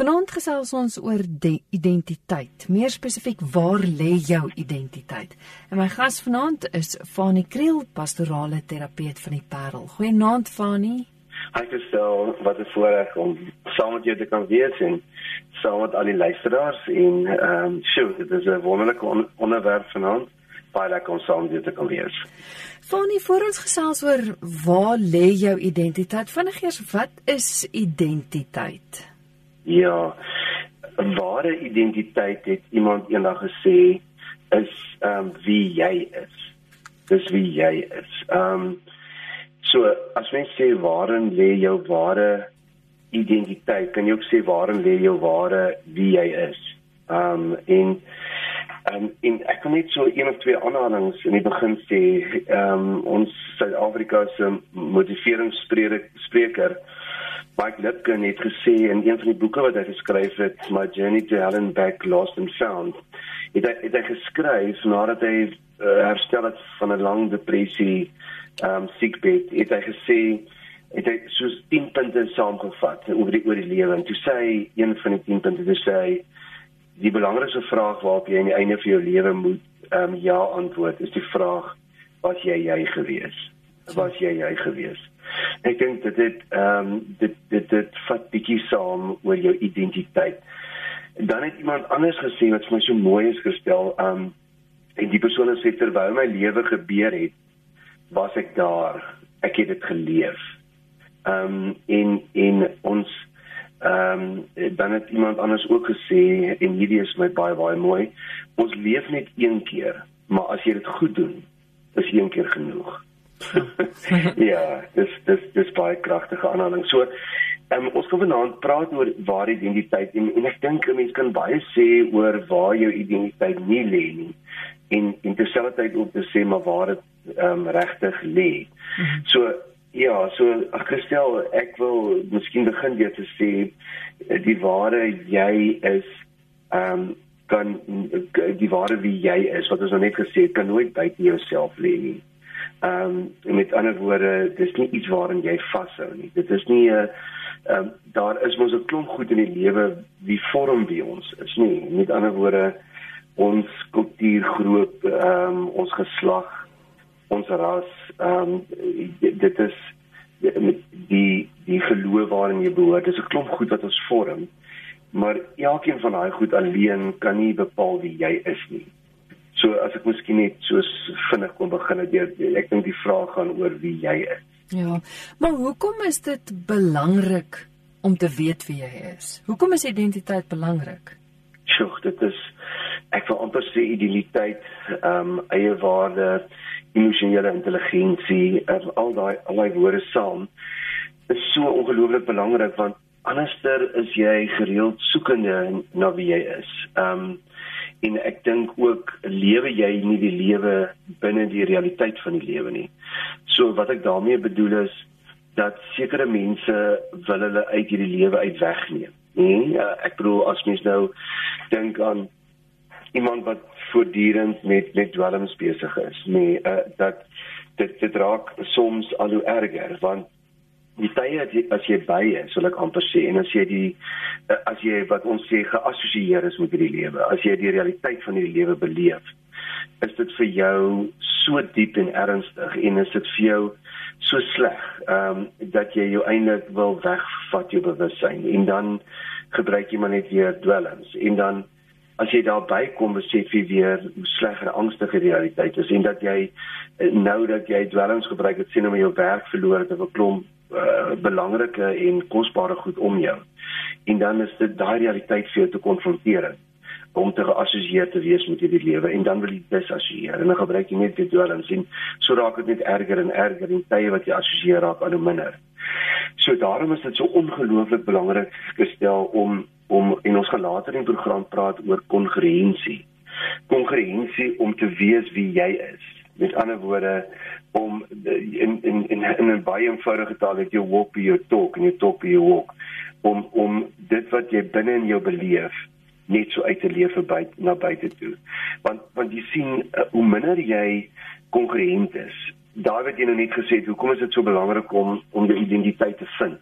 Vanaand gesels ons oor identiteit. Meer spesifiek, waar lê jou identiteit? En my gas vanaand is Fanie Kriel, pastorale terapeut van die Parel. Goeienaand Fanie. Hi Christel, wat 'n voorreg om saam met jou te kan wees en saam met al die luisteraars en ehm um, sjoe, dit is 'n wonderlike on onderwerp vanaand. Baie lekker om saam met jou te kan wees. Fanie, voor ons gesels oor waar lê jou identiteit? Vinnig eers, wat is identiteit? Ja. Ware identiteit het iemand eendag gesê is ehm um, wie jy is. Dis wie jy is. Ehm um, so as mens sê waarin lê jou ware identiteit, kan jy ook sê waarin lê jou ware wie jy is. Ehm um, en ehm um, en ek kan net so een of twee aanhalings in die begin sê ehm um, ons Suid-Afrika se motiveringsspreker spreker Mike Lipkin het gesê in een van die boeke wat hy geskryf het, My Journey to Hell and Back Lost and Found, het hy het hy geskryf nadat hy uh, herstel het van 'n lang depressie, um, siekbed, het hy gesê het hy soos 10 punte saamgevat oor die oor die lewe. En toe sê hy een van die 10 punte dis sê die belangrikste vraag waarop jy aan die einde van jou lewe moet um, ja antwoord is die vraag was jy jy gewees? Was jy jy gewees Ek dink dit het ehm um, dit dit dit vat bietjie saam oor jou identiteit. Dan het iemand anders gesê wat vir my so mooi is gestel, ehm um, en die persoon sê terwyl my lewe gebeur het, was ek daar. Ek het dit geleef. Ehm um, en en ons ehm um, dan het iemand anders ook gesê en hierdie is my baie baie mooi. Ons leef net een keer, maar as jy dit goed doen, is een keer genoeg. Ja, dis dis dis baie kragtige aanhaling. So, um, ons gaan vanaand praat oor waar identiteit en, en ek dink 'n mens kan baie sê oor waar jou identiteit nie lê nie. En en terselfdertyd ook te sê maar waar dit um, regtig lê. So ja, so ag Christel, ek wil miskien begin deur te sê die ware jy is ehm um, kan die ware wie jy is wat ons nou net gesê het kan nooit buite jouself lê nie. Ehm um, met ander woorde, dis nie iets waaraan jy vashou nie. Dit is nie 'n uh, ehm um, daar is mos 'n klomp goed in die lewe wie vorm wie ons is nie. Met ander woorde, ons kultuur, groep, ehm um, ons geslag, ons ras, ehm um, dit is die die geloof waarin jy behoort. Dis 'n klomp goed wat ons vorm. Maar elkeen van daai goed alleen kan nie bepaal wie jy is nie. So as ek miskien net so vinnig kon begin deur ek dink die vraag gaan oor wie jy is. Ja. Maar hoekom is dit belangrik om te weet wie jy is? Hoekom is identiteit belangrik? Sjoe, dit is ek wil amper sê identiteit, ehm um, eie waarde, emosionele intelligensie, um, al daai al daai woorde saam is so ongelooflik belangrik want anderster is jy gereeld soekende na wie jy is. Ehm um, en ek dink ook lewe jy nie die lewe binne die realiteit van die lewe nie. So wat ek daarmee bedoel is dat sekere mense wil hulle uit hierdie lewe uit wegneem. Nee, ek bedoel as mens nou dink aan iemand wat voortdurend met met dwelms besig is, nee, uh, dat dit dit raak soms al hoe erger want die tye as jy, as jy by is, sal ek amper sê en as jy die eh, as jy wat ons sê geassosieer is met hierdie lewe, as jy die realiteit van hierdie lewe beleef, is dit vir jou so diep en ernstig en is dit vir jou so sleg, ehm um, dat jy jou eintlik wil wegvat jou bewussyn en dan gebruik jy maar net weer dwelms. En dan as jy daarby kom besef jy weer hoe sleg en angstig die realiteit is en dat jy eh, nou dat jy dwelms gebruik het sien om jou werk verloor het of 'n klomp uh, belangrike en kosbare goed om jou. En dan is dit daai realiteit vir jou te konfronteer om te geassosieer te wees met hierdie lewe en dan wil jy disassosieer en dan gebruik jy net dit wel en sien so raak dit net erger en erger en tye wat jy assosieer raak aan hoe minder. So daarom is dit so ongelooflik belangrik gestel om om in ons gelater in program praat oor kongruensie. Kongruensie om te weet wie jy is. Met ander woorde, om in in in in 'n baie eenvoudige taal het jy walk by your talk en jy talk by your walk om om dit wat jy binne in jou beleef net so uit te leef by na buite toe. Want want jy sien uh, hoe minder jy konkurrent is, daar wat jy nou net gesê het, hoekom is dit so belangrik om om jou identiteit te vind?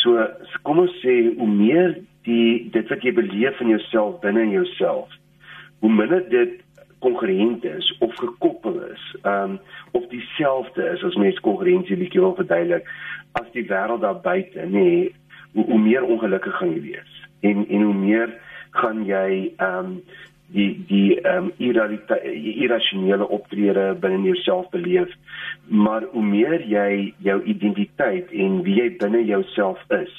So kom ons sê hoe meer die dit wat jy beleef in jouself binne in jouself, hoe minder dit kongruent is of gekoppel is, ehm um, dieselfde is as mens kongruensie bietjie wil verduidelik as die wêreld daar buite, nê, nee, hoe, hoe meer ongelukkig gaan jy wees. En en hoe meer gaan jy ehm um, die die ehm um, irrasionele optrede binne jouself beleef maar hoe meer jy jou identiteit en wie jy binne jouself is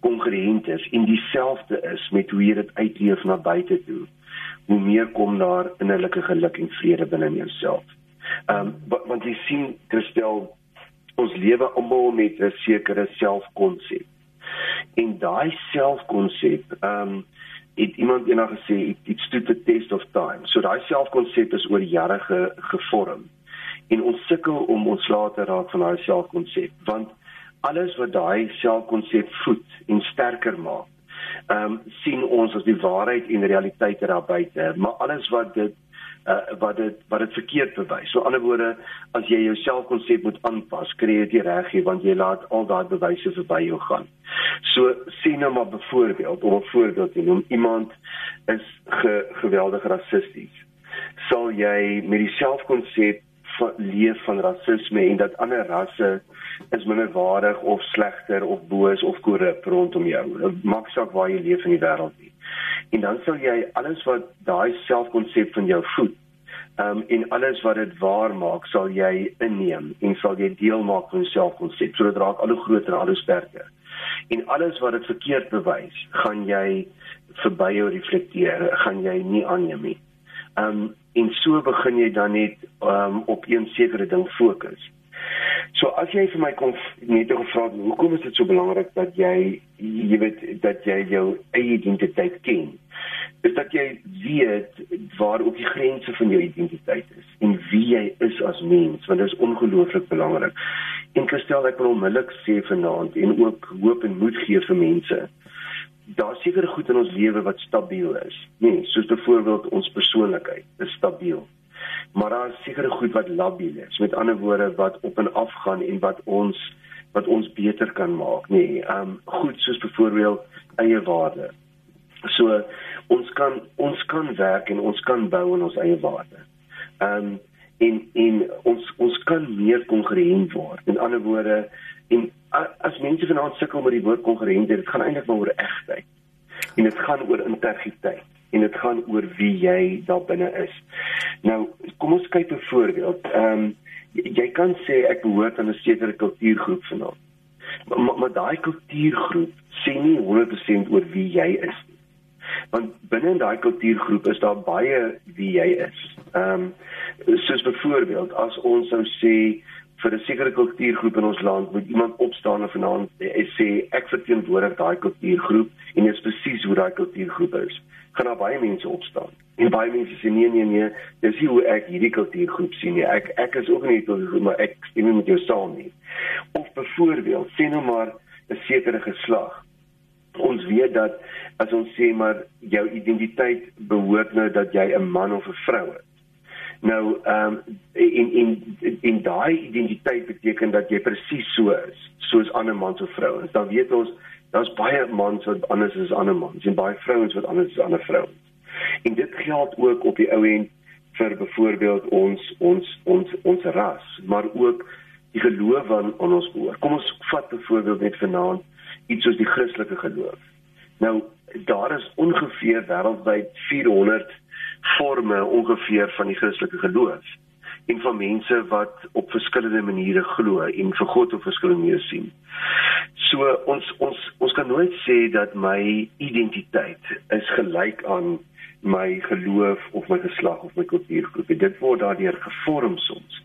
kongruent is en dieselfde is met hoe jy dit uitleef na buite toe hoe meer kom daar innerlike geluk en vrede binne in jouself. Ehm um, want jy sien Christel ons lewe almal met 'n sekere selfkonsep. En daai selfkonsep ehm um, het iemand eendag gesê it stood the test of time. So daai selfkonsep is oor jare ge, gevorm. En ons sukkel om ontslae te raak van daai selfkonsep want alles wat daai selfkonsep voed en sterker maak, ehm um, sien ons as die waarheid en realiteit daar buite, maar alles wat dit uh, wat dit wat dit verkeerd bewys. So ander woorde, as jy jou selfkonsep moet aanpas, kry jy dit reg hier want jy laat al daai bewyse verby jou gaan. So sien nou maar byvoorbeeld, om 'n voorbeeld te noem, iemand is ge, geweldig rassisties. Sal jy met die selfkonsep leef van rasisme en dat ander rasse is minderwaardig of slegter of boos of korrup rondom jou. Maak saak waar jy leef in die wêreld nie. En dan sal jy alles wat daai selfkonsep van jou voed, ehm um, en alles wat dit waar maak, sal jy inneem en sal jy deel maak van selfkonsep. So dit raak al hoe groter en al hoe sterker. En alles wat dit verkeerd bewys, gaan jy verby jou reflekteer, gaan jy nie aanneem nie. Ehm um, en so begin jy dan net um, op een sekere ding fokus. So as jy vir my kom net gevra het hoekom is dit so belangrik dat jy jy weet dat jy jou eie identiteit ken? Is dat jy weet waar ook die grense van jou identiteit is en wie jy is as mens, want dit is ongelooflik belangrik. En Christel ek wil onmiddellik sê vanaand en ook hoop en moed gee vir mense daar seker goed in ons lewe wat stabiel is. Nee, soos byvoorbeeld ons persoonlikheid is stabiel. Maar daar is seker goed wat labiel is. Met ander woorde wat op en af gaan en wat ons wat ons beter kan maak, nê. Nee, ehm um, goed soos byvoorbeeld eie waarde. So ons kan ons kan werk en ons kan bou aan ons eie waarde. Ehm um, en en ons ons kan meer kongruent word. In ander woorde en as mense vanaand sukkel met die woord kongruent, dit gaan eintlik maar oor egtheid. En dit gaan oor integriteit en dit gaan oor wie jy daar binne is. Nou, kom ons kyk 'n voorbeeld. Ehm um, jy kan sê ek behoort aan 'n sekere kultuurgroep vanaand. Maar, maar, maar daai kultuurgroep sê nie 100% oor wie jy is nie. Want binne in daai kultuurgroep is daar baie wie jy is. Ehm um, soos byvoorbeeld as ons sou sê vir 'n sekere kultuurgroep in ons land moet iemand opstaan en vanaand sê ek verteenwoordig daai kultuurgroep en dit is presies hoe daai kultuurgroep is. Gaan daar baie mense opstaan. En baie mense sê nee nee nee, dis nie hoe ek hierdie kultuurgroep sien nie. Ek ek is ook nie kultuurgroep maar ek stem nie met jou saam nie. Of byvoorbeeld sê nou maar 'n sekere geslag. Ons weet dat as ons sê maar jou identiteit behoort nou dat jy 'n man of 'n vrou is. Nou ehm um, in in in daai identiteit beteken dat jy presies so is soos ander mans of vrouens. Dan weet ons daar's baie mans wat anders is as ander mans en baie vrouens wat anders is as ander vrouens. En dit geld ook op die ou end vir byvoorbeeld ons ons ons ons ras, maar ook die geloof aan, aan ons behoort. Kom ons vat byvoorbeeld net vanaand iets soos die Christelike geloof. Nou daar is ongeveer wêreldwyd 400 forme ongeveer van die Christelike geloof en van mense wat op verskillende maniere glo en vir God op verskillende maniere sien. So ons ons ons kan nooit sê dat my identiteit is gelyk aan my geloof of my geslag of my kultuurgroep. Dit word daardeur gevorm soms.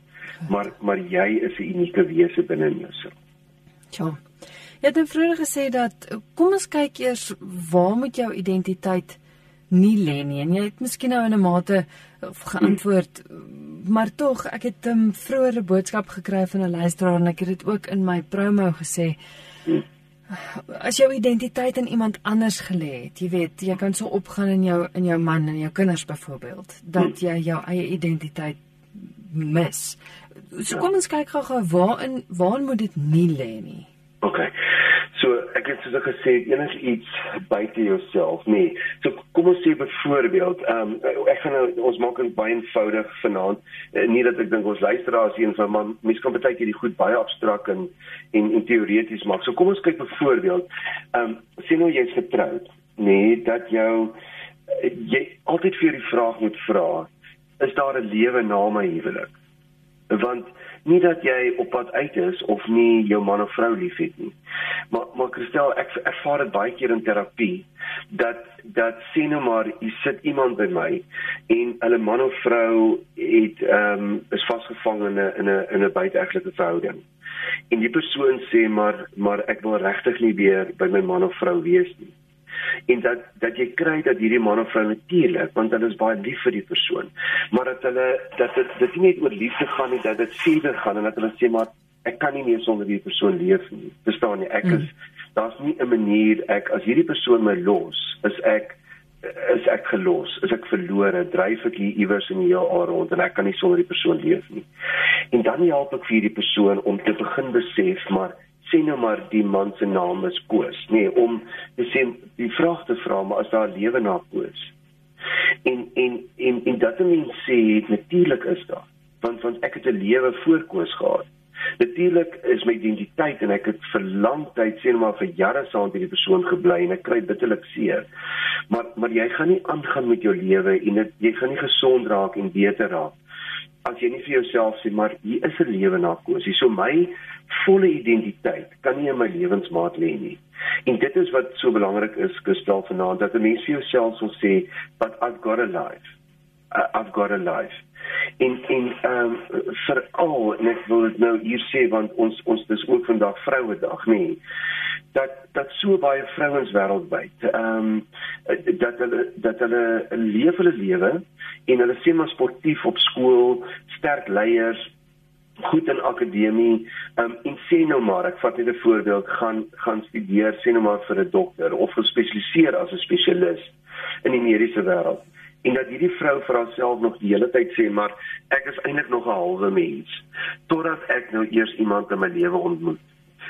Maar maar jy is 'n unieke wese binne jouself. Ja. Jy het vroeër gesê dat kom ons kyk eers waar moet jou identiteit nie lê nie. En jy het miskien nou in 'n mate geantwoord, maar tog, ek het 'n um, vroeëre boodskap gekry van 'n luisteraar en ek het dit ook in my promo gesê. As jou identiteit in iemand anders gelê het, jy weet, jy kan so opgaan in jou in jou man en jou kinders byvoorbeeld, dat jy jou eie identiteit mis. So kom ons kyk gou-gou waarin waar moet dit nie lê nie. OK. So het soos ek gesê enigiets buite jouself, nee. So kom ons sê byvoorbeeld, ehm um, ek gaan nou ons maak dit baie eenvoudig vanaand. Uh, nie dat ek dink ons luisteraars hier van man, mense kan baie keer die goed baie abstrakt en en, en teoreties maak. So kom ons kyk byvoorbeeld, ehm um, sien nou jy's getroud, nee, dat jou uh, jy altyd vir die vraag moet vra, is daar 'n lewe na my huwelik? Want nie dat jy op pad uit is of nie jou man of vrou liefhet nie. Maar maar Christel, ek ervaar dit baie keer in terapie dat dat sien nou maar jy sit iemand by my en hulle man of vrou het ehm um, is vasgevang in 'n in 'n in 'n buiteegtelike verhouding. En die persoon sê maar maar ek wil regtig nie weer by my man of vrou wees nie en dat dat jy kry dat hierdie man of vrou natuurlik want hulle is baie lief vir die persoon maar dat hulle dat dit dit nie net oor liefde gaan nie dat dit verder gaan en dat hulle sê maar ek kan nie meer sonder hierdie persoon leef nie. Verstaan jy? Ek is mm. daar's nie 'n manier ek as hierdie persoon my los is ek is ek gelos is ek verlore dryf ek hier iewers in die heelal rond en ek kan nie sonder die persoon leef nie. En dan help ek vir hierdie persoon om te begin besef maar sê nou maar die man se naam is Koos, nê, nee, om te sê die vraag te vra maar as daar lewe na Koos. En en en en dat mense sê natuurlik is daar, want want ek het 'n lewe voor Koos gehad. Natuurlik is my identiteit en ek het vir lank tyd sê nou maar vir jare saam met hierdie persoon gebly en ek kry bitterlik seer. Maar maar jy gaan nie aangaan met jou lewe en dit jy gaan nie gesond raak en beter raak as jy nie vir jouself sê maar hier is 'n lewe na Koos. Hier so my volle identiteit kan nie in my lewensmaat lê nie. En dit is wat so belangrik is gestel vanaand dat 'n mens vir jouself sal sê but I've got a life. Uh, I've got a life. En en ehm um, vir al en ek wil dit nou hier sê want ons ons dis ook vandag Vrouedag nê. Nee, dat dat so baie vrouens wêreldwyd ehm um, dat hulle dat hulle leef hulle lewe en hulle sê maar sportief op skool, sterk leiers, goed in akademie um, en sê nou maar ek vat net 'n voorbeeld gaan gaan studeer sê nou maar vir 'n dokter of gespesialiseer as 'n spesialis in die mediese wêreld en dat hierdie vrou vir haarself nog die hele tyd sê maar ek is eintlik nog 'n halwe mens totdat ek nou eers iemand in my lewe ontmoet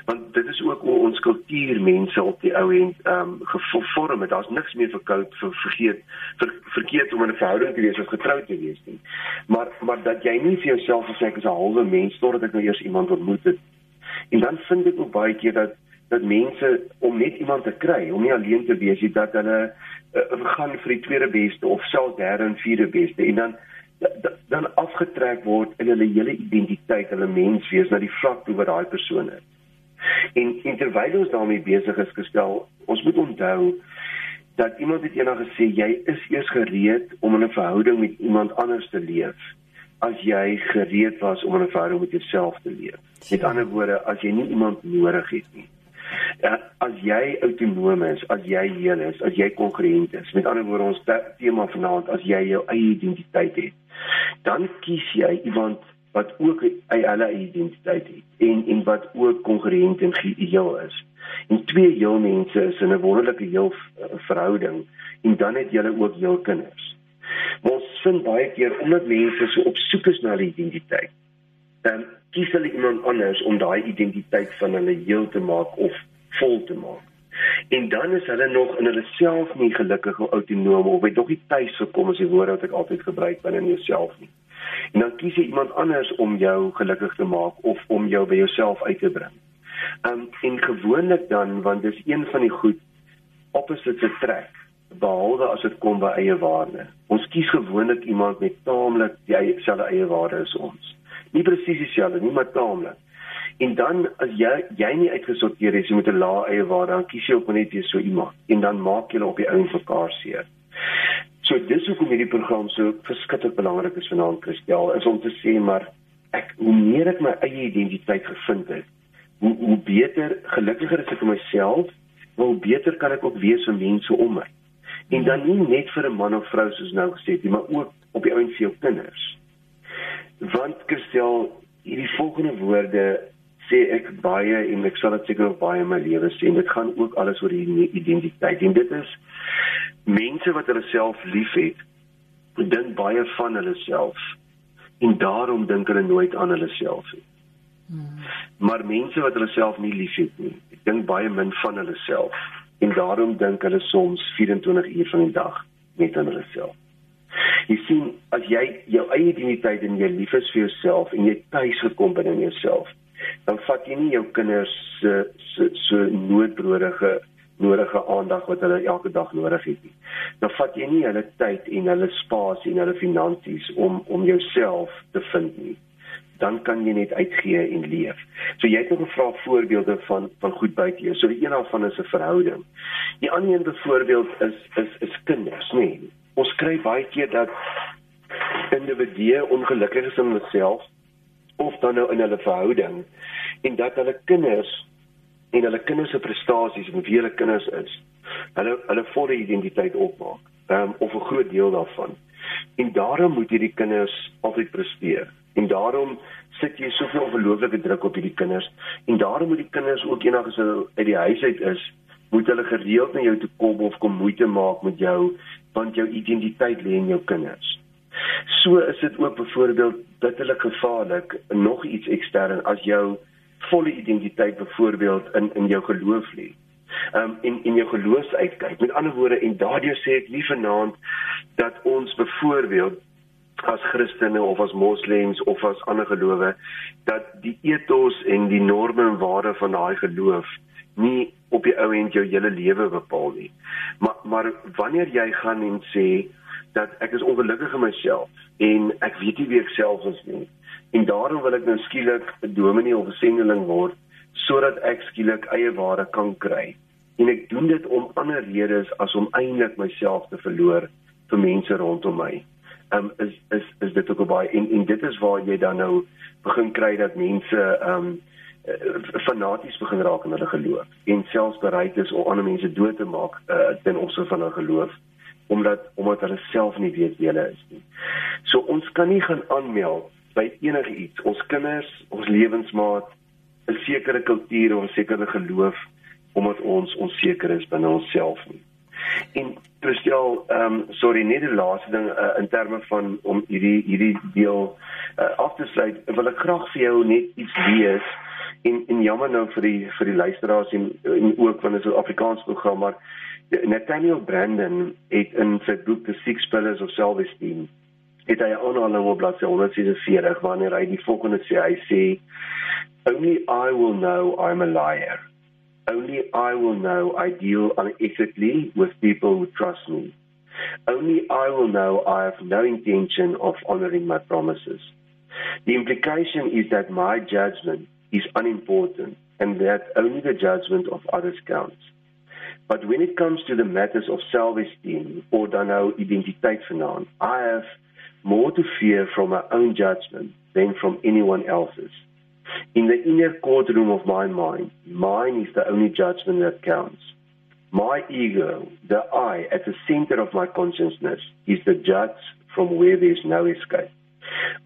want dit is ook hoe ons kultuur mense op die ou end ehm um, gevorm het. Daar's niks meer verkoud vir vergeet vir verkeerd om in 'n verhouding te wees of getroud te wees nie. Maar maar dat jy nie vir jouself sê ek is 'n halwe mens totdat ek nou eers iemand ontmoet het. En dan vind ek ook baie keer dat dat mense om net iemand te kry, om nie alleen te wees nie, dat hulle uh, gaan vir die tweede beste of selfs derde en vierde beste en dan dan afgetrek word in hulle hele identiteit, hulle menswees na die vlak toe wat daai persoon is. En, en terwyl ons daarmee besig is gestel, ons moet onthou dat iemand het eendag gesê jy is eers gereed om in 'n verhouding met iemand anders te leef as jy gereed was om in 'n verhouding met jouself te leef. Met ander woorde, as jy nie iemand nodig het nie. Ja, as jy autonoom is, as jy heel is, as jy kongruent is. Met ander woorde, ons tema vanaand as jy jou eie identiteit het, dan kies jy iemand wat ook hulle identiteit het en en wat ook kongruent en geheel is. En twee heel mense is in 'n wonderlike heel verhouding en dan het julle ook heel kinders. Maar ons vind baie keer omdat mense so op soek is na 'n identiteit, dan kies hulle iemand anders om daai identiteit van hulle heel te maak of vol te maak. En dan is hulle nog in hulle self nie gelukkig of autonoom of het nog nie tuis gekom as die woord wat ek altyd gebruik binne in jouself nie. En dan kies jy iemand anders om jou gelukkig te maak of om jou by jouself uit te bring. Um en gewoonlik dan want dis een van die goed opposites trek behalwe as dit kom by eie waarde. Ons kies gewoonlik iemand met taamlik dieselfde eie waarde as ons. Nie presies dieselfde nie, maar taamlik. En dan as jy jy nie uitgesorteer is met 'n lae eie waarde, dan kies jy ook net weer so iemand en dan maak julle op die ou vir mekaar seer. So dis hoekom hierdie program so verskriklik belangrik is vanaand Christel is om te sê maar ek hoe meer ek my eie identiteit gevind het, hoe hoe beter gelukkiger is ek vir myself, hoe beter kan ek ook wees vir mense om my. En dan nie net vir 'n man of vrou soos nou gesê het, maar ook op die ouens vir jou kinders. Want Christel, hierdie volgende woorde sê ek baie en ek sal dit seker nog baie in my lewe sê en dit gaan ook alles oor die identiteit en dit is mense wat hulle self liefhet dink baie van hulle self en daarom dink hulle nooit aan hulle self nie. Hmm. Maar mense wat hulle self nie liefhet nie, dink baie min van hulle self en daarom dink hulle soms 24 uur van die dag net aan hulle self. Jy sien, as jy jou eie identiteit en jy lief is vir jouself en jy tuis gekom binne in jouself, dan vat jy nie jou kinders se so, so noodbrodige nodige aandag wat hulle elke dag nodig het nie. Dan vat jy nie hulle tyd en hulle spasie en hulle finansies om om jouself te vind nie. Dan kan jy net uitgee en leef. So jy het nog gevra voorbeelde van van goed buite jou. So die een daarvan is 'n verhouding. Die ander een byvoorbeeld is is is kinders, nê. Nee. Ons kry baie keer dat individue ongelukkig is in hulself of dan nou in hulle verhouding en dat hulle kinders en hulle kinders se prestasies en wie hulle kinders is, hulle hulle volle identiteit opmaak, um, of 'n groot deel daarvan. En daarom moet hierdie kinders altyd presteer. En daarom sit jy soveel ongelooflike druk op hierdie kinders en daarom moet die kinders ook eendag as hulle uit die huis uit is, moet hulle gereeld na jou toe kom of kom moeite maak met jou want jou identiteit lê in jou kinders. So is dit ook byvoorbeeld bitterlik gevaarlik nog iets ekstern as jou volle identiteit byvoorbeeld in in jou geloof lê. Um en in jou geloof uitkyk. Met ander woorde en daardeur sê ek nie vanaand dat ons byvoorbeeld as Christene of as moslems of as ander gelowe dat die ethos en die norme en waardes van daai geloof nie op die ou end jou hele lewe bepaal nie. Maar maar wanneer jy gaan en sê dat ek is ongelukkig in myself en ek weet nie wie ek self is nie En daarom wil ek nou skielik 'n dominee of 'n sendeling word sodat ek skielik eie ware kan kry. En ek doen dit om ander redes as om eintlik myself te verloor vir mense rondom my. Um is is is dit ook baie en en dit is waar jy dan nou begin kry dat mense um fanaties begin raak in hulle geloof en selfs bereid is om ander mense dood te maak uh, ten opsigte van hulle geloof omdat omdat hulle self nie weet wie hulle is nie. So ons kan nie gaan aanmeld by enigiets, ons kinders, ons lewensmaat, 'n sekere kultuur of 'n sekere geloof omdat ons onseker is binne onsself nie. En Christel, ehm um, sorry, net die laaste ding uh, in terme van om hierdie hierdie deel uh, af te sluit, wil ek graag vir jou net iets lees en en jammer nou vir die vir die luisteraars en, en ook van 'n Suid-Afrikaans program maar Nathaniel Brandon het in sy boek The Six Pillars of Self-Esteem het hy aanhaling op bladsy 146 wanneer hy die volgende sê. Hy sê only i will know i'm a liar. Only i will know i deal unethically with people who trust me. Only i will know i have no intention of honoring my promises. The implication is that my judgment is unimportant and that only the judgment of others counts but when it comes to the matters of self-esteem or dan nou identiteit vanaand i have more to fear from my own judgment than from anyone else's. In the inner courtroom of my mind, mine is the only judgment that counts. My ego, the I at the center of my consciousness, is the judge from where there is no escape.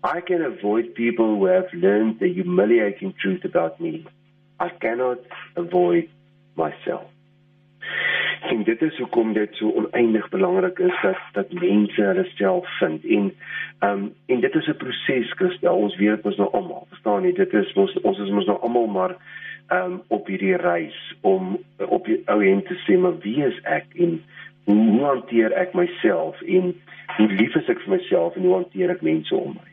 I can avoid people who have learned the humiliating truth about me. I cannot avoid myself. En dit is hoekom dit so oneindig belangrik is dat dat mense hulle self vind. En ehm um, en dit is 'n proses Christel. Ons weet ons nou almal verstaan nie dit is ons ons is mos nou almal maar ehm um, op hierdie reis om op die ou end te sê maar wie is ek en hoe, hoe hanteer ek myself en hoe lief is ek vir myself en hoe hanteer ek mense om my?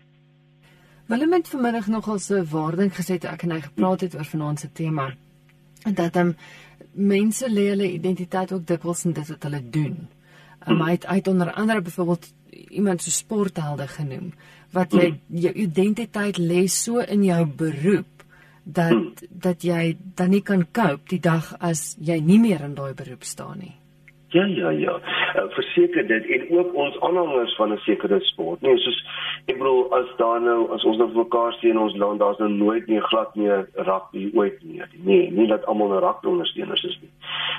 Willem het vanmiddag nogal so waarding gesê toe ek en hy gepraat het oor vanaand se tema dat ehm um, mense lê hulle identiteit ook dikwels in dit wat hulle doen. Um, hy het uit onder andere byvoorbeeld iemand so sporthelde genoem wat jy jou identiteit lê so in jou beroep dat dat jy dan nie kan cope die dag as jy nie meer in daai beroep staan nie. Ja ja ja. Uh, verseker dit en ook ons aanhangers van 'n sekere sport. Nee, soos ek bedoel as daar nou as ons nou mekaar sien in ons land, daar's nou nooit meer glad meer rugby ooit meer. Nee, nie dat almal nou rugby ondersteuners is nie.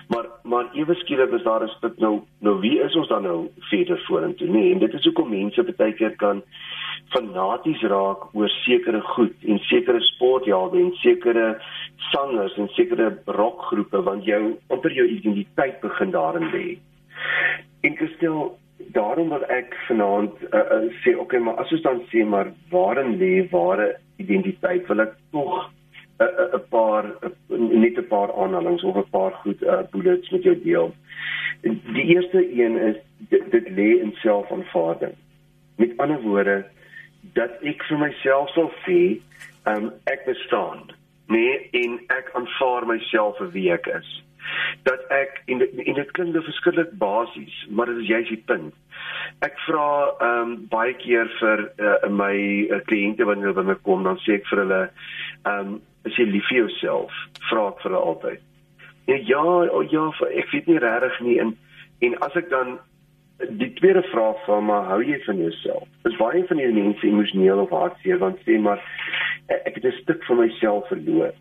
Maar maar ewe skielik is daar 'n stuk nou nou wie is ons dan nou verder vorentoe? Nee, en dit is hoekom mense baie keer kan fanaties raak oor sekere goed en sekere sporthelde en sekere sangers en sekere rockgroepe want jou amper jou identiteit begin daarin lê. En gestel daarom wil ek vanaand uh, uh, sê okay, maar as ons dan sê maar waarin lê ware identiteit, wil ek tog 'n uh, uh, paar uh, net 'n paar aanhalings of 'n paar goed uh, bullets met jou deel. Die eerste een is dit, dit lê in selfaanvaarding. Met ander woorde dat ek vir myself sal sê, um, ek bestaan, nee, en ek aanvaar myself vir wie ek is dat ek en dit, en dit klink verskriklik basies, maar dit is juist die punt. Ek vra ehm um, baie keer vir uh, my uh, kliënte wanneer hulle by my kom, dan sê ek vir hulle ehm um, as jy lief vir jouself, vra ek vir hulle altyd. En ja, oh ja, ek weet nie regtig nie en en as ek dan die tweede vraag van maar hou jy van jouself? Is baie van hierdie mense emosioneel of hartseer want sê maar ek het 'n stuk van myself verloor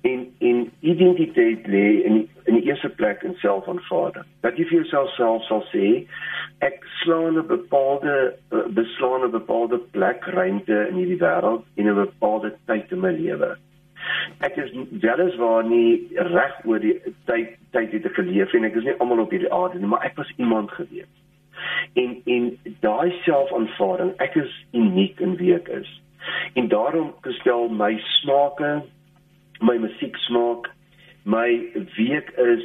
en en identiteit lê in in die eerste plek in selfaanvaarding. Dat jy vir jouself self sal sê ek slaan 'n bepaalde eh, beslaan 'n bepaalde plek ruimte in hierdie wêreld en 'n bepaalde tyd in my lewe. Ek is weliswaar nie reg oor die tyd tyd het geleef en ek is nie almal op hierdie aarde nie, maar ek was iemand gewees. En en daai selfaanvaarding, ek is uniek in wie ek is. En daarom gestel my smake my musiek smaak, my week is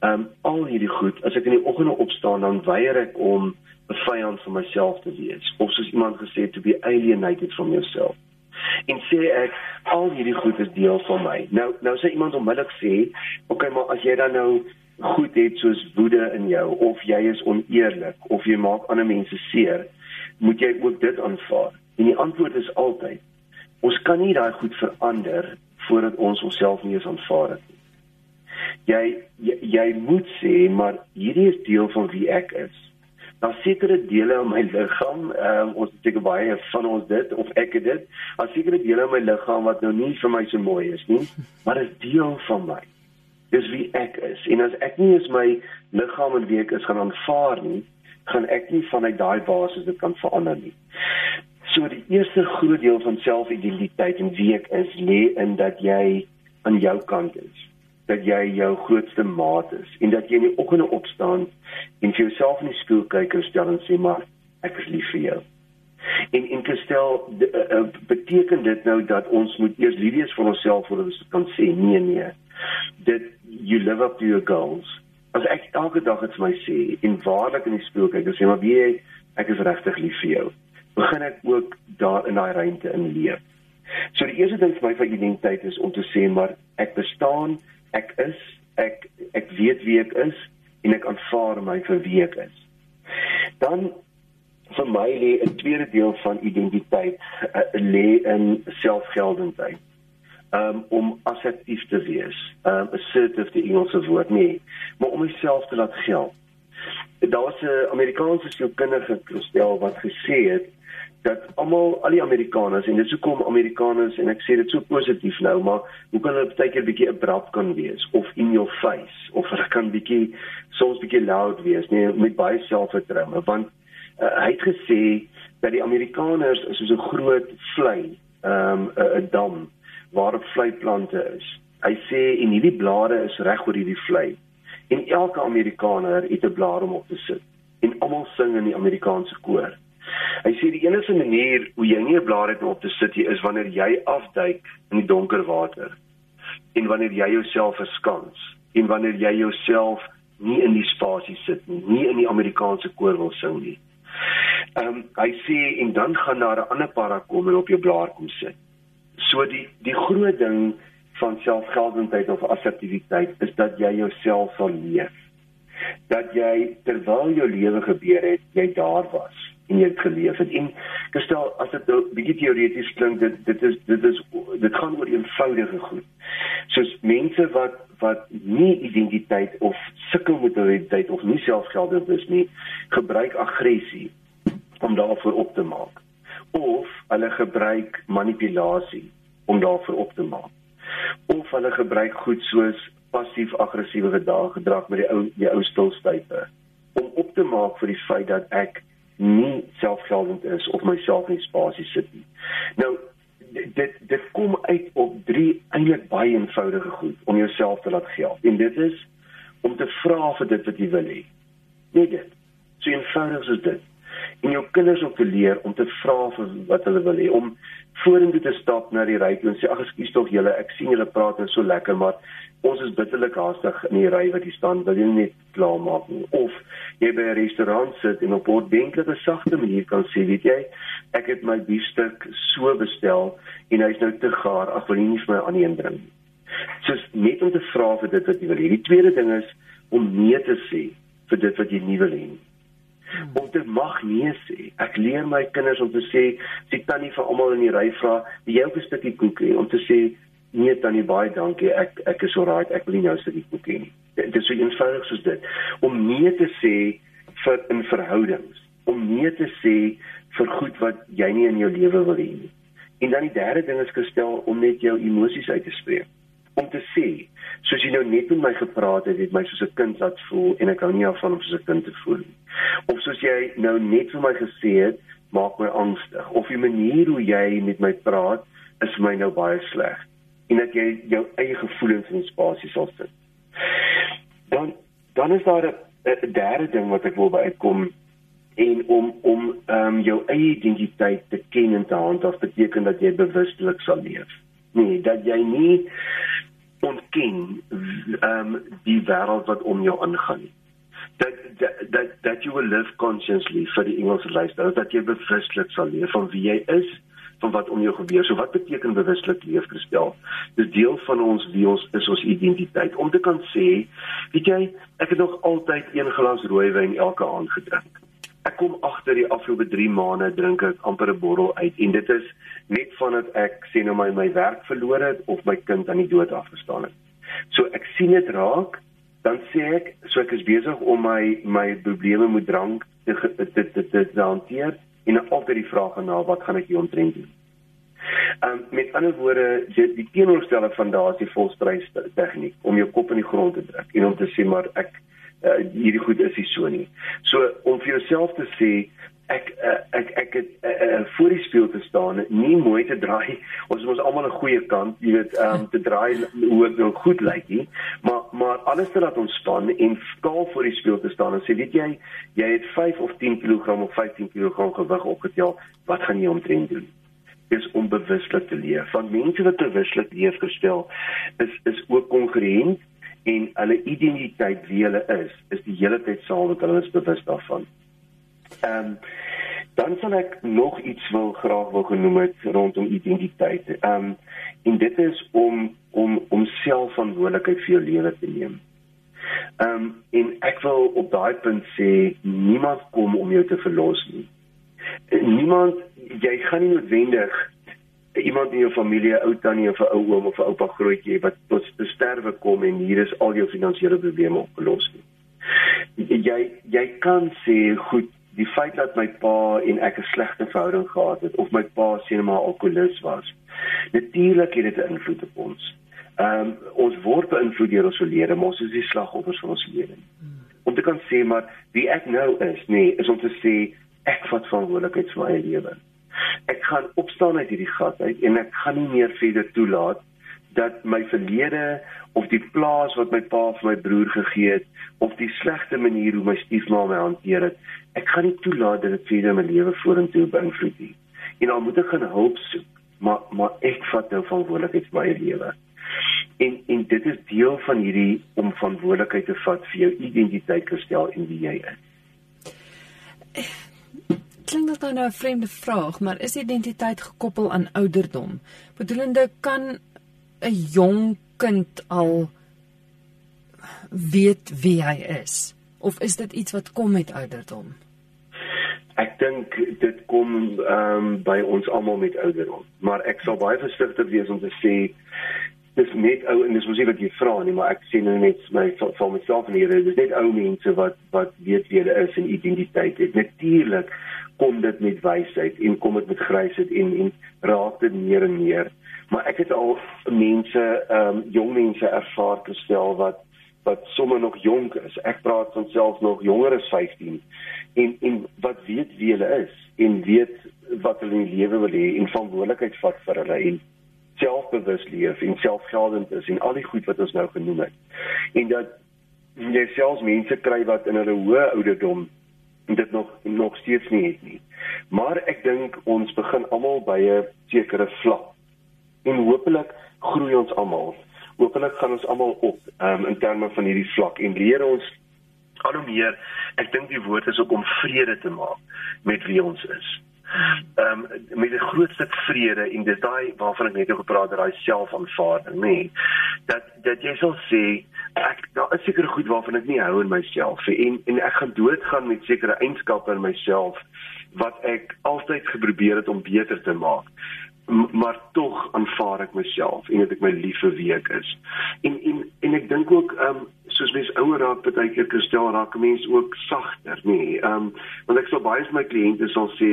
um al hierdie goed. As ek in die oggende opstaan, dan weier ek om 'n vyand van myself te wees. Of soos iemand gesê het, to be alienated from yourself. En sê ek al hierdie goed is deel van my. Nou nou sê iemand onmiddellik sê, "Oké, okay, maar as jy dan nou goed het soos woede in jou of jy is oneerlik of jy maak ander mense seer, moet jy ook dit aanvaar?" En die antwoord is altyd Ons kan nie daai goed verander voordat ons onsself nie eens aanvaar het nie. Jy, jy jy moet sê maar hierdie is deel van wie ek is. Daar sekere dele in my liggaam, ehm um, ons het seker baie van ons dit of ek het dit. Daar sekere dele in my liggaam wat nou nie vir my so mooi is nie, maar dit is deel van my. Dis wie ek is. En as ek nie eens my liggaam en wie ek is gaan aanvaar nie, gaan ek nie vanuit daai basis dit kan verander nie. So die eerste groot deel van selfidentiteit en wie ek is lê in dat jy aan jou kant is. Dat jy jou grootste maat is en dat jy in die oggende opstaan en vir jouself in die spieël kyk en stel en sê maar ek is lief vir jou. En in gestel uh, uh, beteken dit nou dat ons moet eers lief wees vir onsself voordat ons kan sê nee nee. Dit you live up to your goals. As ek elke dag dit vir my sê en waarlik in die spieël kyk en sê maar wie ek is regtig lief vir jou begin ek ook daar in daai ruimte in leef. So die eerste ding vir my van identiteit is om te sê maar ek bestaan, ek is, ek ek weet wie ek is en ek aanvaar my vir wie ek is. Dan vir my lê 'n tweede deel van identiteit uh, lê in selfgeldendheid. Um, om assertief te wees. Um assertive die Engelse woord nie, maar om myself te laat geld. Daar was 'n Amerikaanse sielkundige gestel wat gesê het dat almal al die Amerikaners en dit sou kom Amerikaners en ek sê dit so positief nou maar hoe kan hulle baie keer bietjie abrupt kan wees of in your face of hulle kan bietjie soms bietjie loud wees nee met baie selfvertroue want uh, hy het gesê dat die Amerikaners is soos 'n groot vlei 'n um, dam waar vleiplante is. Hy sê en hierdie blare is reg oor hierdie vlei. En elke Amerikaner het 'n blaar om op te sit. En almal sing in die Amerikaanse koor. Hy sê die enigste manier hoe jy nie 'n blaar het om op te sit hier is wanneer jy afduik in die donker water. En wanneer jy jouself verskans. En wanneer jy jouself nie in die spasie sit nie, nie in die Amerikaanse koor wil sing nie. Ehm um, hy sê en dan gaan daar 'n ander para kom en op jou blaar kom sit. So die die groot ding van selfgeldendheid of assertiwiteit is dat jy jouself sal leef. Dat jy terwyl jou lewe gebeur het, jy daar was en jy het geleef het. En gestel as dit nou bietjie teoreties klink dit dit is dit is dit gaan oor eenvoudige goed. Soos mense wat wat nie identiteit of sukkel met hulle identiteit of nie selfgeldig is nie gebruik aggressie om daarvoor op te maak of hulle gebruik manipulasie om daarvoor op te maak of hulle gebruik goed soos passief aggressiewe gedrag met die ou die ou stilstype om op te maak vir die feit dat ek nie selfgeldend is of myself in spasie sit nie. Nou dit dit kom uit op drie eintlik baie eenvoudige goed om jouself te laat geld. En dit is om te vra vir dit wat jy wil hê. Net dit. So eenvoudig soos dit. En jou kinders om te leer om te vra vir wat hulle wil hê, om vorentoe te stap na die ry en sê ag ekskuus tog julle, ek sien julle praat en so lekker, maar ons is bitterlik haastig in die ry wat hier staan, wil jy net klaar maak nie? Of jy by 'n restaurant sit en op 'n ordentlik sagte manier kan sê, weet jy, ek het my biefstuk so bestel en hy's nou te gaar, ag wil jy nie vir my aan een bring nie. So net om te vra vir dit wat jy wil hê. Die tweede ding is om nee te sê vir dit wat jy nie wil hê nie. Om te mag nee sê. Ek leer my kinders om te sê, sê tannie vir almal in die ry vra, "Wie jou 'n stukkie koek hê?" om te sê, nee tannie baie dankie. Ek ek is alright ek wil nie nou sit die koek hê nie. Dit is so eenvoudig soos dit. Om nee te sê vir in verhoudings. Om nee te sê vir goed wat jy nie in jou lewe wil hê nie. En dan die derde ding is gestel om net jou emosies uit te spreek om te sê soos jy nou net met my gepraat het het my soos 'n kind laat voel en ek hou nie af van om soos 'n kind te voel nie of soos jy nou net vir my gesê het maak my angstig of die manier hoe jy met my praat is my nou baie sleg en dat jy jou eie gevoelens in spasie sal sit. Dan dan is daar 'n derde ding wat ek wil bykom en om om ehm um, jou eie identiteit te ken en te handhaaf beteken dat jy bewustelik sal leef. Nee, dat jy nie ontken ehm um, die wêreld wat om jou aangaan nie. Dat dat dat you will live consciously vir die Engelse luisteraar, dat jy bewustelik sal leef van wie jy is van wat om jou gebeur. So wat beteken bewuslik leef gestel? Dis deel van ons wie ons is, ons identiteit. Om te kan sê, weet jy, ek het nog altyd een glas rooiwyn elke aand gedrink. Ek kom agter die afgelope 3 maande drink ek amper 'n bottel uit en dit is net vandat ek sê nou my my werk verloor het of my kind aan die dood afgestaan het. So ek sien dit raak, dan sê ek, so ek is besig om my my probleme met drank te te te, te, te hanteer en altyd die vraag na wat gaan ek hier omtrent doen. Ehm um, met ander woorde, die, die teenoorstelle van daardie volstrys tegniek om jou kop in die grond te druk en om te sê maar ek uh, hierdie goed is nie so nie. So om vir jouself te sê ek uh, ek ek het uh, voor die spieël te staan, nie mooi te draai. Ons is ons almal 'n goeie kant, jy weet, um, te draai hoe dit nou goed lyk nie. Maar maar alles te laat ontspan en skaal voor die spieël te staan en sê, weet jy, jy het 5 of 10 kg of 15 kg gewig opgetel, wat gaan jy omtrent doen? is om bewuslik te leef. Want mense wat bewuslik leef gestel is is ook kongruent en hulle identiteit wie hulle is, is die hele tyd saam met hulle is bewus daarvan. Ehm um, dan sal ek nog iets wil graag wil genoem het rondom identiteit. Ehm um, en dit is om om om selfverantwoordelikheid vir jou lewe te neem. Ehm um, en ek wil op daai punt sê niemand kom om jou te verlos nie. Niemand jy gaan nie noodwendig iemand in jou familie, ou tannie of 'n ou oom of 'n oupa grootjie wat tot sterwe kom en hier is al jou finansiële probleme opgelos nie. Jy jy kan sê goed die feit dat my pa en ek 'n slegte verhouding gehad het of my pa sien maar alkoholist was. Natuurlik het dit 'n invloed op ons. Ehm um, ons word beïnvloed deur ons verlede, maar ons is die slagoffers van ons verlede. Om te kan sê maar wie ek nou is, nee, is om te sê ek vat verantwoordelikheid vir my lewe. Ek gaan opstaan uit hierdie gat uit en ek gaan nie meer verder toelaat dat my verlede of die plaas wat my pa vir my broer gegee het of die slegte manier hoe my stiefma my hanteer het, ek gaan nie toelaat dat dit verder my lewe vorentoe beïnvloed nie. En dan moet ek gaan hulp soek, maar maar ek vat nou verantwoordelikheid vir my lewe. En en dit is deel van hierdie om verantwoordelikheid te vat vir jou identiteit gestel en wie jy is. Klink dit nou 'n vreemde vraag, maar is identiteit gekoppel aan ouderdom? Bedoelende kan 'n jong kind al weet wie hy is of is dit iets wat kom met ouderdom? Ek dink dit kom ehm um, by ons almal met ouderdom, maar ek sal baie versigtig wees om te sê dis net ou en dis mos nie wat jy vra nie, maar ek sien nou net my vir myself en hier is net ou mense wat wat weet wie hulle is en identiteit het. Natuurlik kom dit met wysheid en kom dit met grysheid en en raak dit meer en meer maar ek het al mense ehm um, jong mense ervaar gestel wat wat sommer nog jonk is. Ek praat van selfs nog jonger as 15 en en wat weet wie hulle is en weet wat hulle in die lewe wil hê en verantwoordelikheid vat vir hulle en selfbewus leef en selfgeldend is en al die goed wat ons nou genoem het. En dat jy selfs mense kry wat in hulle hoë ouderdom dit nog nog steeds nie het nie. Maar ek dink ons begin almal by 'n sekere vlak. En hopelik groei ons almal. Hopelik gaan ons almal op um, in terme van hierdie vlak en leer ons al hoe meer. Ek dink die woord is ook om vrede te maak met wie ons is ehm um, met 'n groot stuk vrede en dis daai waarvan ek net oor gepraat het, daai selfaanvaarding, nê. Dat dat jy sal sê ek daar is sekere goed waarvan ek nie hou in myself en en ek gaan doodgaan met sekere eienskappe in myself wat ek altyd geprobeer het om beter te maak maar tog aanvaar ek myself en dat ek my lief vir wie ek is. En en en ek dink ook ehm um, soos mens ouer raak, baie keer kristel raak mense ook sagter, nee. Ehm um, want ek sal baie van my kliënte sal sê,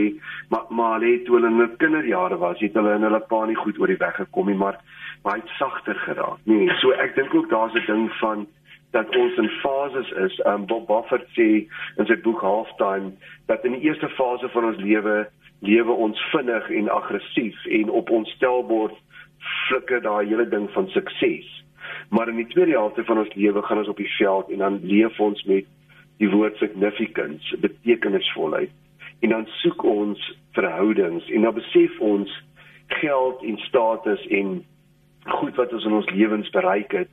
maar maar hulle toe hulle in hulle kinderjare was, het hulle in hulle pa nie goed oor die weg gekom nie, maar baie sagter geraak. Nee, so ek dink ook daar's 'n ding van dat ons in fases is. Um Bob Buffett sê in sy boek Halftime dat in die eerste fase van ons lewe lewe ons vinnig en aggressief en op ons stelbord flikker daai hele ding van sukses. Maar in die tweede helfte van ons lewe gaan ons op die veld en dan leef ons met die woord significance, betekenisvolheid. En dan soek ons verhoudings en dan besef ons geld en status en goed wat ons in ons lewens bereik het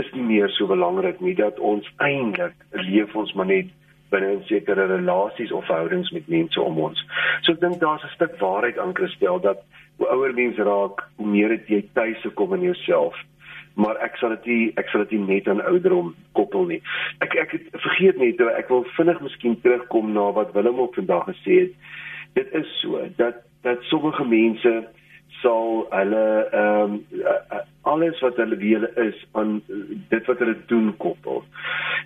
is nie meer so belangrik nie dat ons eintlik leef ons maar net binne 'n sekere relasies of verhoudings met mense om ons. So ek dink daar's 'n stuk waarheid aan Christel dat hoe ouer mense raak, hoe meer het jy tuise kom in jouself. Maar ek sal dit nie ek sal dit net aan ouderdom koppel nie. Ek ek het vergeet net ek wil vinnig miskien terugkom na wat Willem ook vandag gesê het. Dit is so dat dat sommige mense sal hulle ehm um, alles wat hulle wie hulle is aan dit wat hulle doen koppel.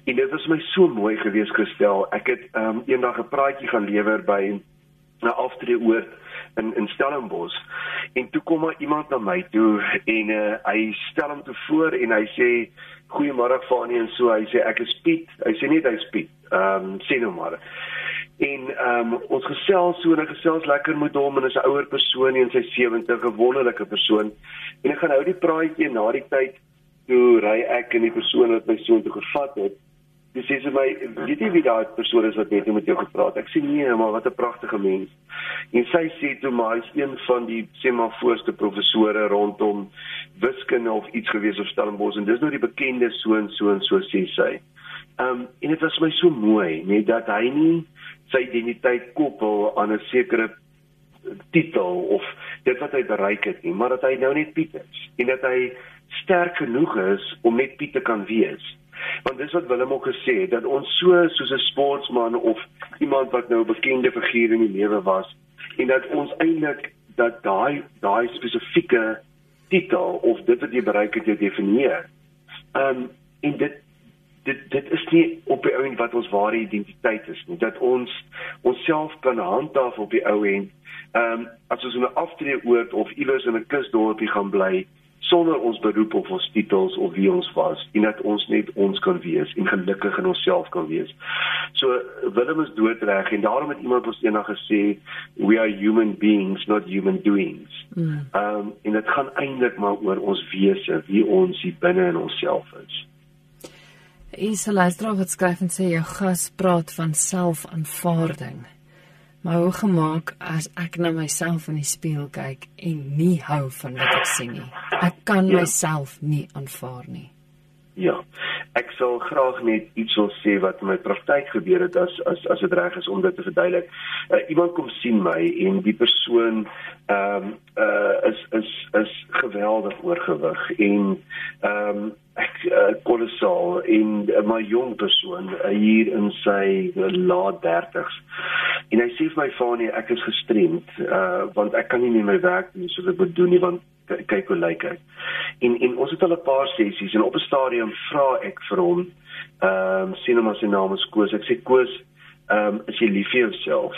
En dit was my so mooi gewees gestel. Ek het ehm um, eendag 'n praatjie gaan lewer by 'n aftreeoord in in Stellenbosch. En toe kom maar iemand na my toe en uh, hy stel hom toe voor en hy sê goeiemôre Fanie en so hy sê ek is Piet. Hy sê nie hy's Piet. Ehm um, sê nou maar. En ehm um, ons gesels so en gesels lekker met hom en hy's 'n ouer persoon in sy 70 'n wonderlike persoon. En ek gaan hou die praatjie na die tyd toe ry ek en die persoon wat my so toe gevat het. Dis sê my weet jy wie daai persoon is wat net met jou gepraat ek sê nee maar wat 'n pragtige mens. En sy sê toe maar hy's een van die sê maar voorste professore rondom wiskunde of iets gewees op Stellenbosch en dis nou die bekende so en so en so sê sy Ehm um, en dit was my so mooi net dat hy nie sy identiteit koppel aan 'n sekere titel of dit wat hy bereik het nie, maar dat hy nou net Piet is en dat hy sterk genoeg is om net Piet te kan wees. Want dis wat Willem ook gesê het dat ons so soos 'n sportman of iemand wat nou 'n bekende figuur in die lewe was en dat ons eintlik dat daai daai spesifieke titel of dit wat jy bereik het jou definieer. Ehm um, en dit dit dit is nie op die ou end wat ons ware identiteit is nie dat ons onsself kan handhaaf op die ou end ehm um, as ons in 'n aftreeoord of iewers in 'n kusdorpie gaan bly sonder ons beroep of ons titels of wie ons was en dat ons net ons kan wees en gelukkig in onsself kan wees. So Willem is doodreg en daarom het iemand ons eendag gesê we are human beings not human doings. Hmm. Ehm mm. um, en dit gaan eintlik maar oor ons wese, wie ons hier binne in onsself is. Is Lysdra wat skryf en sê jou gas praat van selfaanvaarding. Maar hoe gemaak as ek na myself in die spieël kyk en nie hou van wat ek sien nie. Ek kan ja. myself nie aanvaar nie. Ja. Ek sal graag net iets wil sê wat in my praktyk gebeur het as as as dit reg is om dit te verduidelik. Uh, iemand kom sien my en die persoon ehm um, uh, is is is geweldig oorgewig en ehm um, ek uh, kolosaal en uh, my jong persoon uh, hier in sy uh, laat 30s. En hy sê vir my Fanie, ek is gestremd uh, want ek kan nie meer my werk doen soos ek moet doen nie want kyk hoe lyk hy. En en ons het al 'n paar sessies en op 'n stadium vra ek vir hom ehm um, sien hom as sy naam is Koos. Ek sê Koos, ehm um, is jy lief vir jouself?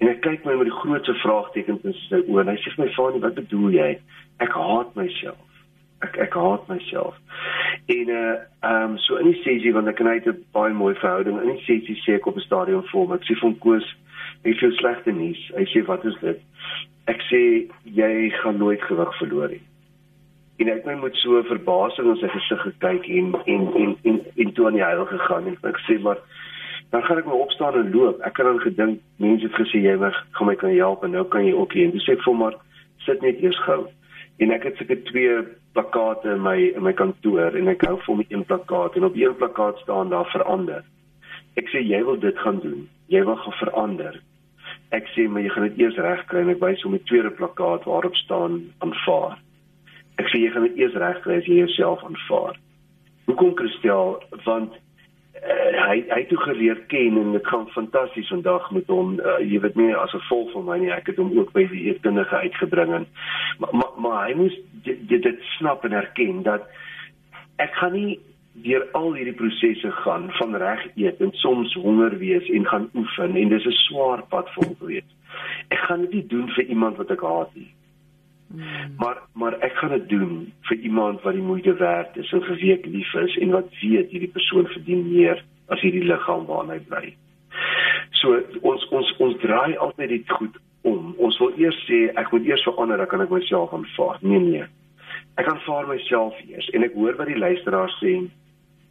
En hy kyk my met die grootste vraagtekens in sy oë en hy sê vir my Fanie, wat bedoel jy? Ek haat myself ek ek haat myself. En uh ehm um, so in die sessie want ek en hy het 'n baie mooi verhouding. In die sessie sê ek op 'n stadion vir hom, ek sê van Koos, ek voel slegte nuus. Hy sê wat is dit? Ek sê jy gaan nooit gewig verloor nie. En ek het my met so verbasing in sy gesig gekyk en en en en, en toe aan die heilige gegaan en ek sê maar dan gaan ek my opstaan en loop. Ek het dan gedink mense het gesê jy mag gaan my kan help en nou kan jy ook hier. Dis ek vir maar sit net eers gou. En ek het seker twee plakate in my in my kantoor en ek hou vir my een plakkaat en op een plakkaat staan daar verander. Ek sê jy wil dit gaan doen. Jy wil gaan verander. Ek sê maar jy gaan dit eers regkry en ek wys hom 'n tweede plakkaat waarop staan aanvaar. Ek sê jy gaan dit eers regkry as jy jouself aanvaar. Hoekom Christel? Want uh, hy hy toe geleer ken en dit gaan fantasties vandag met hom uh, jy weet nie as 'n vol van my nie ek het hom ook by die eerkundige uitgebring en maar maar, maar hy moes dit, dit snap en erken dat ek gaan nie deur al hierdie prosesse gaan van reg eet en soms honger wees en gaan oefen en dis 'n swaar pad vir hom gewees. Ek gaan dit nie doen vir iemand wat ek haat nie. Hmm. Maar maar ek gaan dit doen vir iemand wat die moeite werd is en vir wie ek lief is en wat weet hierdie persoon verdien meer as hierdie liggaam waarin hy bly. So ons ons ons draai altyd dit goed om. Ons wil eers sê ek moet eers verander, dan kan ek myself aanvaar. Nee nee. Ek aanvaar myself eers en ek hoor wat die luisteraars sê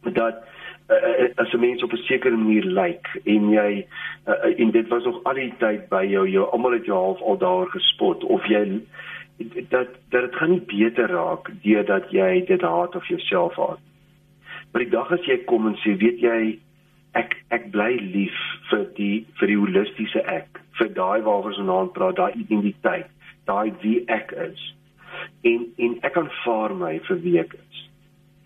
dat uh, as 'n mens op 'n sekere manier lyk en jy uh, en dit was nog al die tyd by jou jou almal het jou half al daar gespot of jy dat dat dit gaan nie beter raak deurdat jy dit haat of jouself haat. Maar die dag as jy kom en sê, weet jy, ek ek bly lief vir die vir die holistiese ek, vir daai waaroor ons vanaand praat, daai identiteit, daai wie ek is. En en ek aanvaar my vir wie ek is.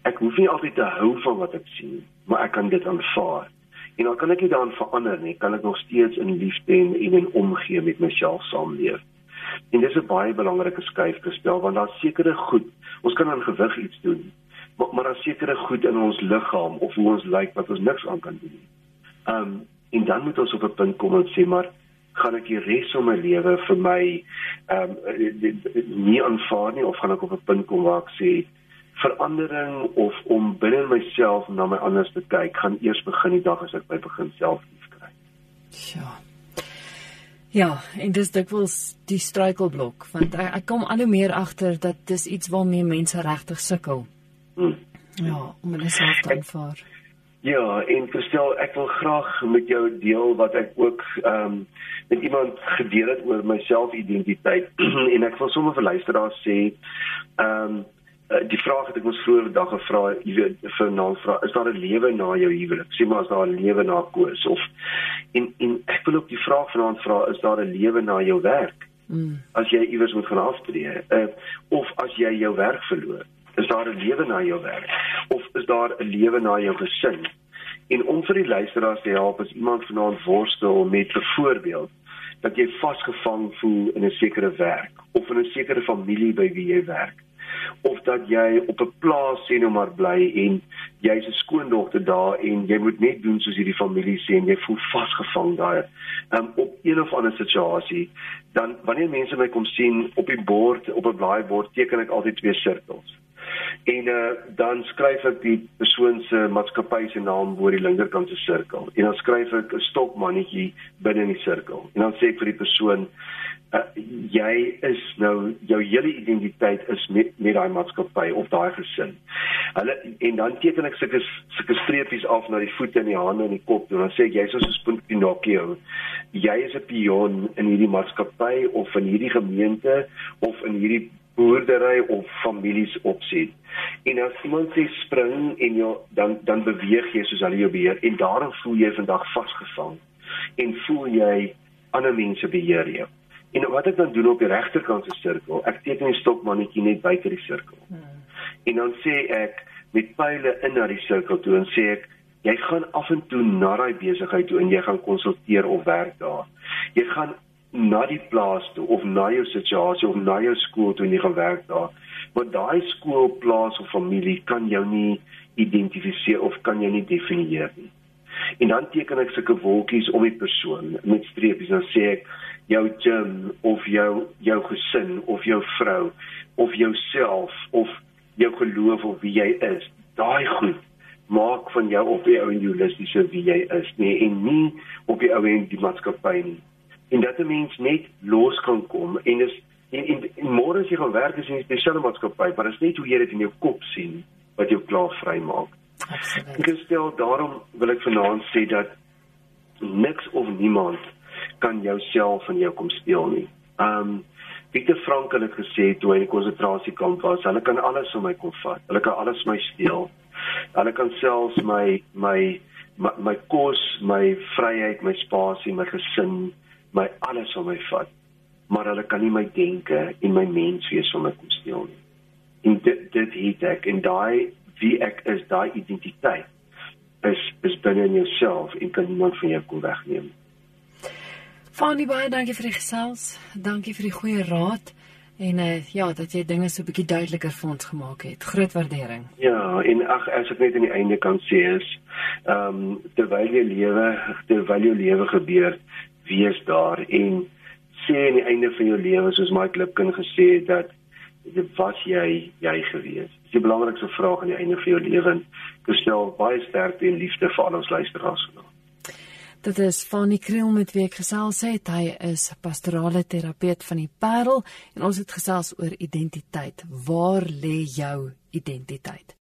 Ek hoef nie altyd te hou van wat ek sien, maar ek kan dit aanvaar. En dan kan ek nie daaraan verander nie, kan ek nog steeds in liefde en in omgee met myself saamleef. En dis 'n baie belangrike skuif gestel want daar's sekere goed. Ons kan aan gewig iets doen. Maar maar daar's sekere goed in ons liggaam of hoe ons lyk wat ons niks aan kan doen nie. Um en dan moet ons op 'n punt kom en sê maar gaan ek die res van my lewe vir my um nie aanvaar nie of gaan ek op 'n punt kom waar ek sê verandering of om binne myself na my anders te kyk gaan eers begin die dag as ek by begin self lief kry. Ja. Ja, en dis dikwels die struikelblok want ek, ek kom al hoe meer agter dat dis iets waarmee mense regtig sukkel. Hmm. Ja, om hulle self te aanvaar. Ja, en verstel ek wil graag met jou deel wat ek ook ehm um, met iemand gedeel het oor my selfidentiteit en ek wil sommer vir luisteraars sê ehm um, die vraag het ek ons vroeër vandag gevra, jy weet, vir nou vra, is daar 'n lewe na jou huwelik? Sê maar as daar 'n lewe na koes of en en ek wil ook die vraag vanaand vra, is daar 'n lewe na jou werk? Mm. As jy iewers moet gaan aftree, uh, of as jy jou werk verloor, is daar 'n lewe na jou werk? Of is daar 'n lewe na jou gesin? En om vir die luisteraars te help, as iemand vanaand worstel met 'n voorbeeld dat jy vasgevang voel in 'n sekere werk of in 'n sekere familie by wie jy werk of dat jy op 'n plaas sien nou maar bly en jy's 'n skoondogter daar en jy moet net doen soos hierdie familie sê en jy voel vasgevang daar. Um, op een of ander situasie, dan wanneer mense my kom sien op die bord, op 'n blaaibord teken ek altyd twee sirkels. En uh, dan skryf ek die persoon se maatskappy se naam bo die linkerkant se sirkel en dan skryf ek 'n stokmannetjie binne in die sirkel. En dan sê ek vir die persoon jy is nou jou hele identiteit is met met daai maatskappy of daai gesin. Hulle en dan teken ek sulke sulke streepies af na die voete en die hande en die kop en dan sê ek jy's soos 'n Pinocchio. Jy is 'n pion in hierdie maatskappy of in hierdie gemeente of in hierdie boerdery of families opset. En as iemand sê spring en jy dan dan beweeg jy soos hulle jou beheer en daarom voel jy vandag vasgevang en voel jy ander mense beheer jou. En wat ek dan doen op die regterkant se sirkel, ek teken die stokmannetjie net buite die sirkel. Hmm. En dan sê ek met pile in na die sirkel toe en sê ek jy gaan af en toe na daai besigheid toe en jy gaan konsulteer of werk daar. Jy gaan na die plaas toe of na jou situasie of na jou skool toe en jy gaan werk daar. Want daai skool, plaas of familie kan jou nie identifiseer of kan jou nie definieer nie. En dan teken ek sulke wolkies om die persoon met streepies en sê ek jou gym of jou jou gesin of jou vrou of jouself of jou geloof of wie jy is. Daai goed maak van jou op die ou en holistiese wie jy is nee en nie op die ou en die maatskappy nie. En dat 'n mens net los kan kom en is en, en, en môre as jy gaan werk is in 'n spesiale maatskappy maar dit is net hoe jy dit in jou kop sien wat jou klaar vry maak absoluut. Ek stel daarom wil ek vanaand sê dat niks of niemand kan jouself van jou kom steel nie. Um Pieter Frankel het gesê toe hy in die konsentrasiekamp was, hulle kan alles van my kom vat. Hulle kan alles my steel. Hulle kan selfs my my my, my kos, my vryheid, my spasie, my gesin, my alles van my vat. Maar hulle kan nie my denke en my menswees van my kom steel nie. En dit dit het ek en daai wie ek is, daai identiteit is is binne in jouself en kan niemand van jou kom wegneem. Fanie baie dankie vir die gesels. Dankie vir die goeie raad en uh, ja, dat jy dinge so 'n bietjie duideliker vir ons gemaak het. Groot waardering. Ja, en ag as ek net aan die einde kan sê is ehm um, terwyl jy lewe, terwyl jou lewe gebeur, wees daar en sê aan die einde van jou lewe soos Mike Lipkin gesê het dat dit was jy jy gewees. Dis die belangrikste vraag aan die einde van jou lewe. Ek stel baie sterkte en liefde vir al ons luisteraars vandag. Dit is Fanny Kriel met wie ek gesels het. Hy is pastorale terapeut van die Parel en ons het gesels oor identiteit. Waar lê jou identiteit?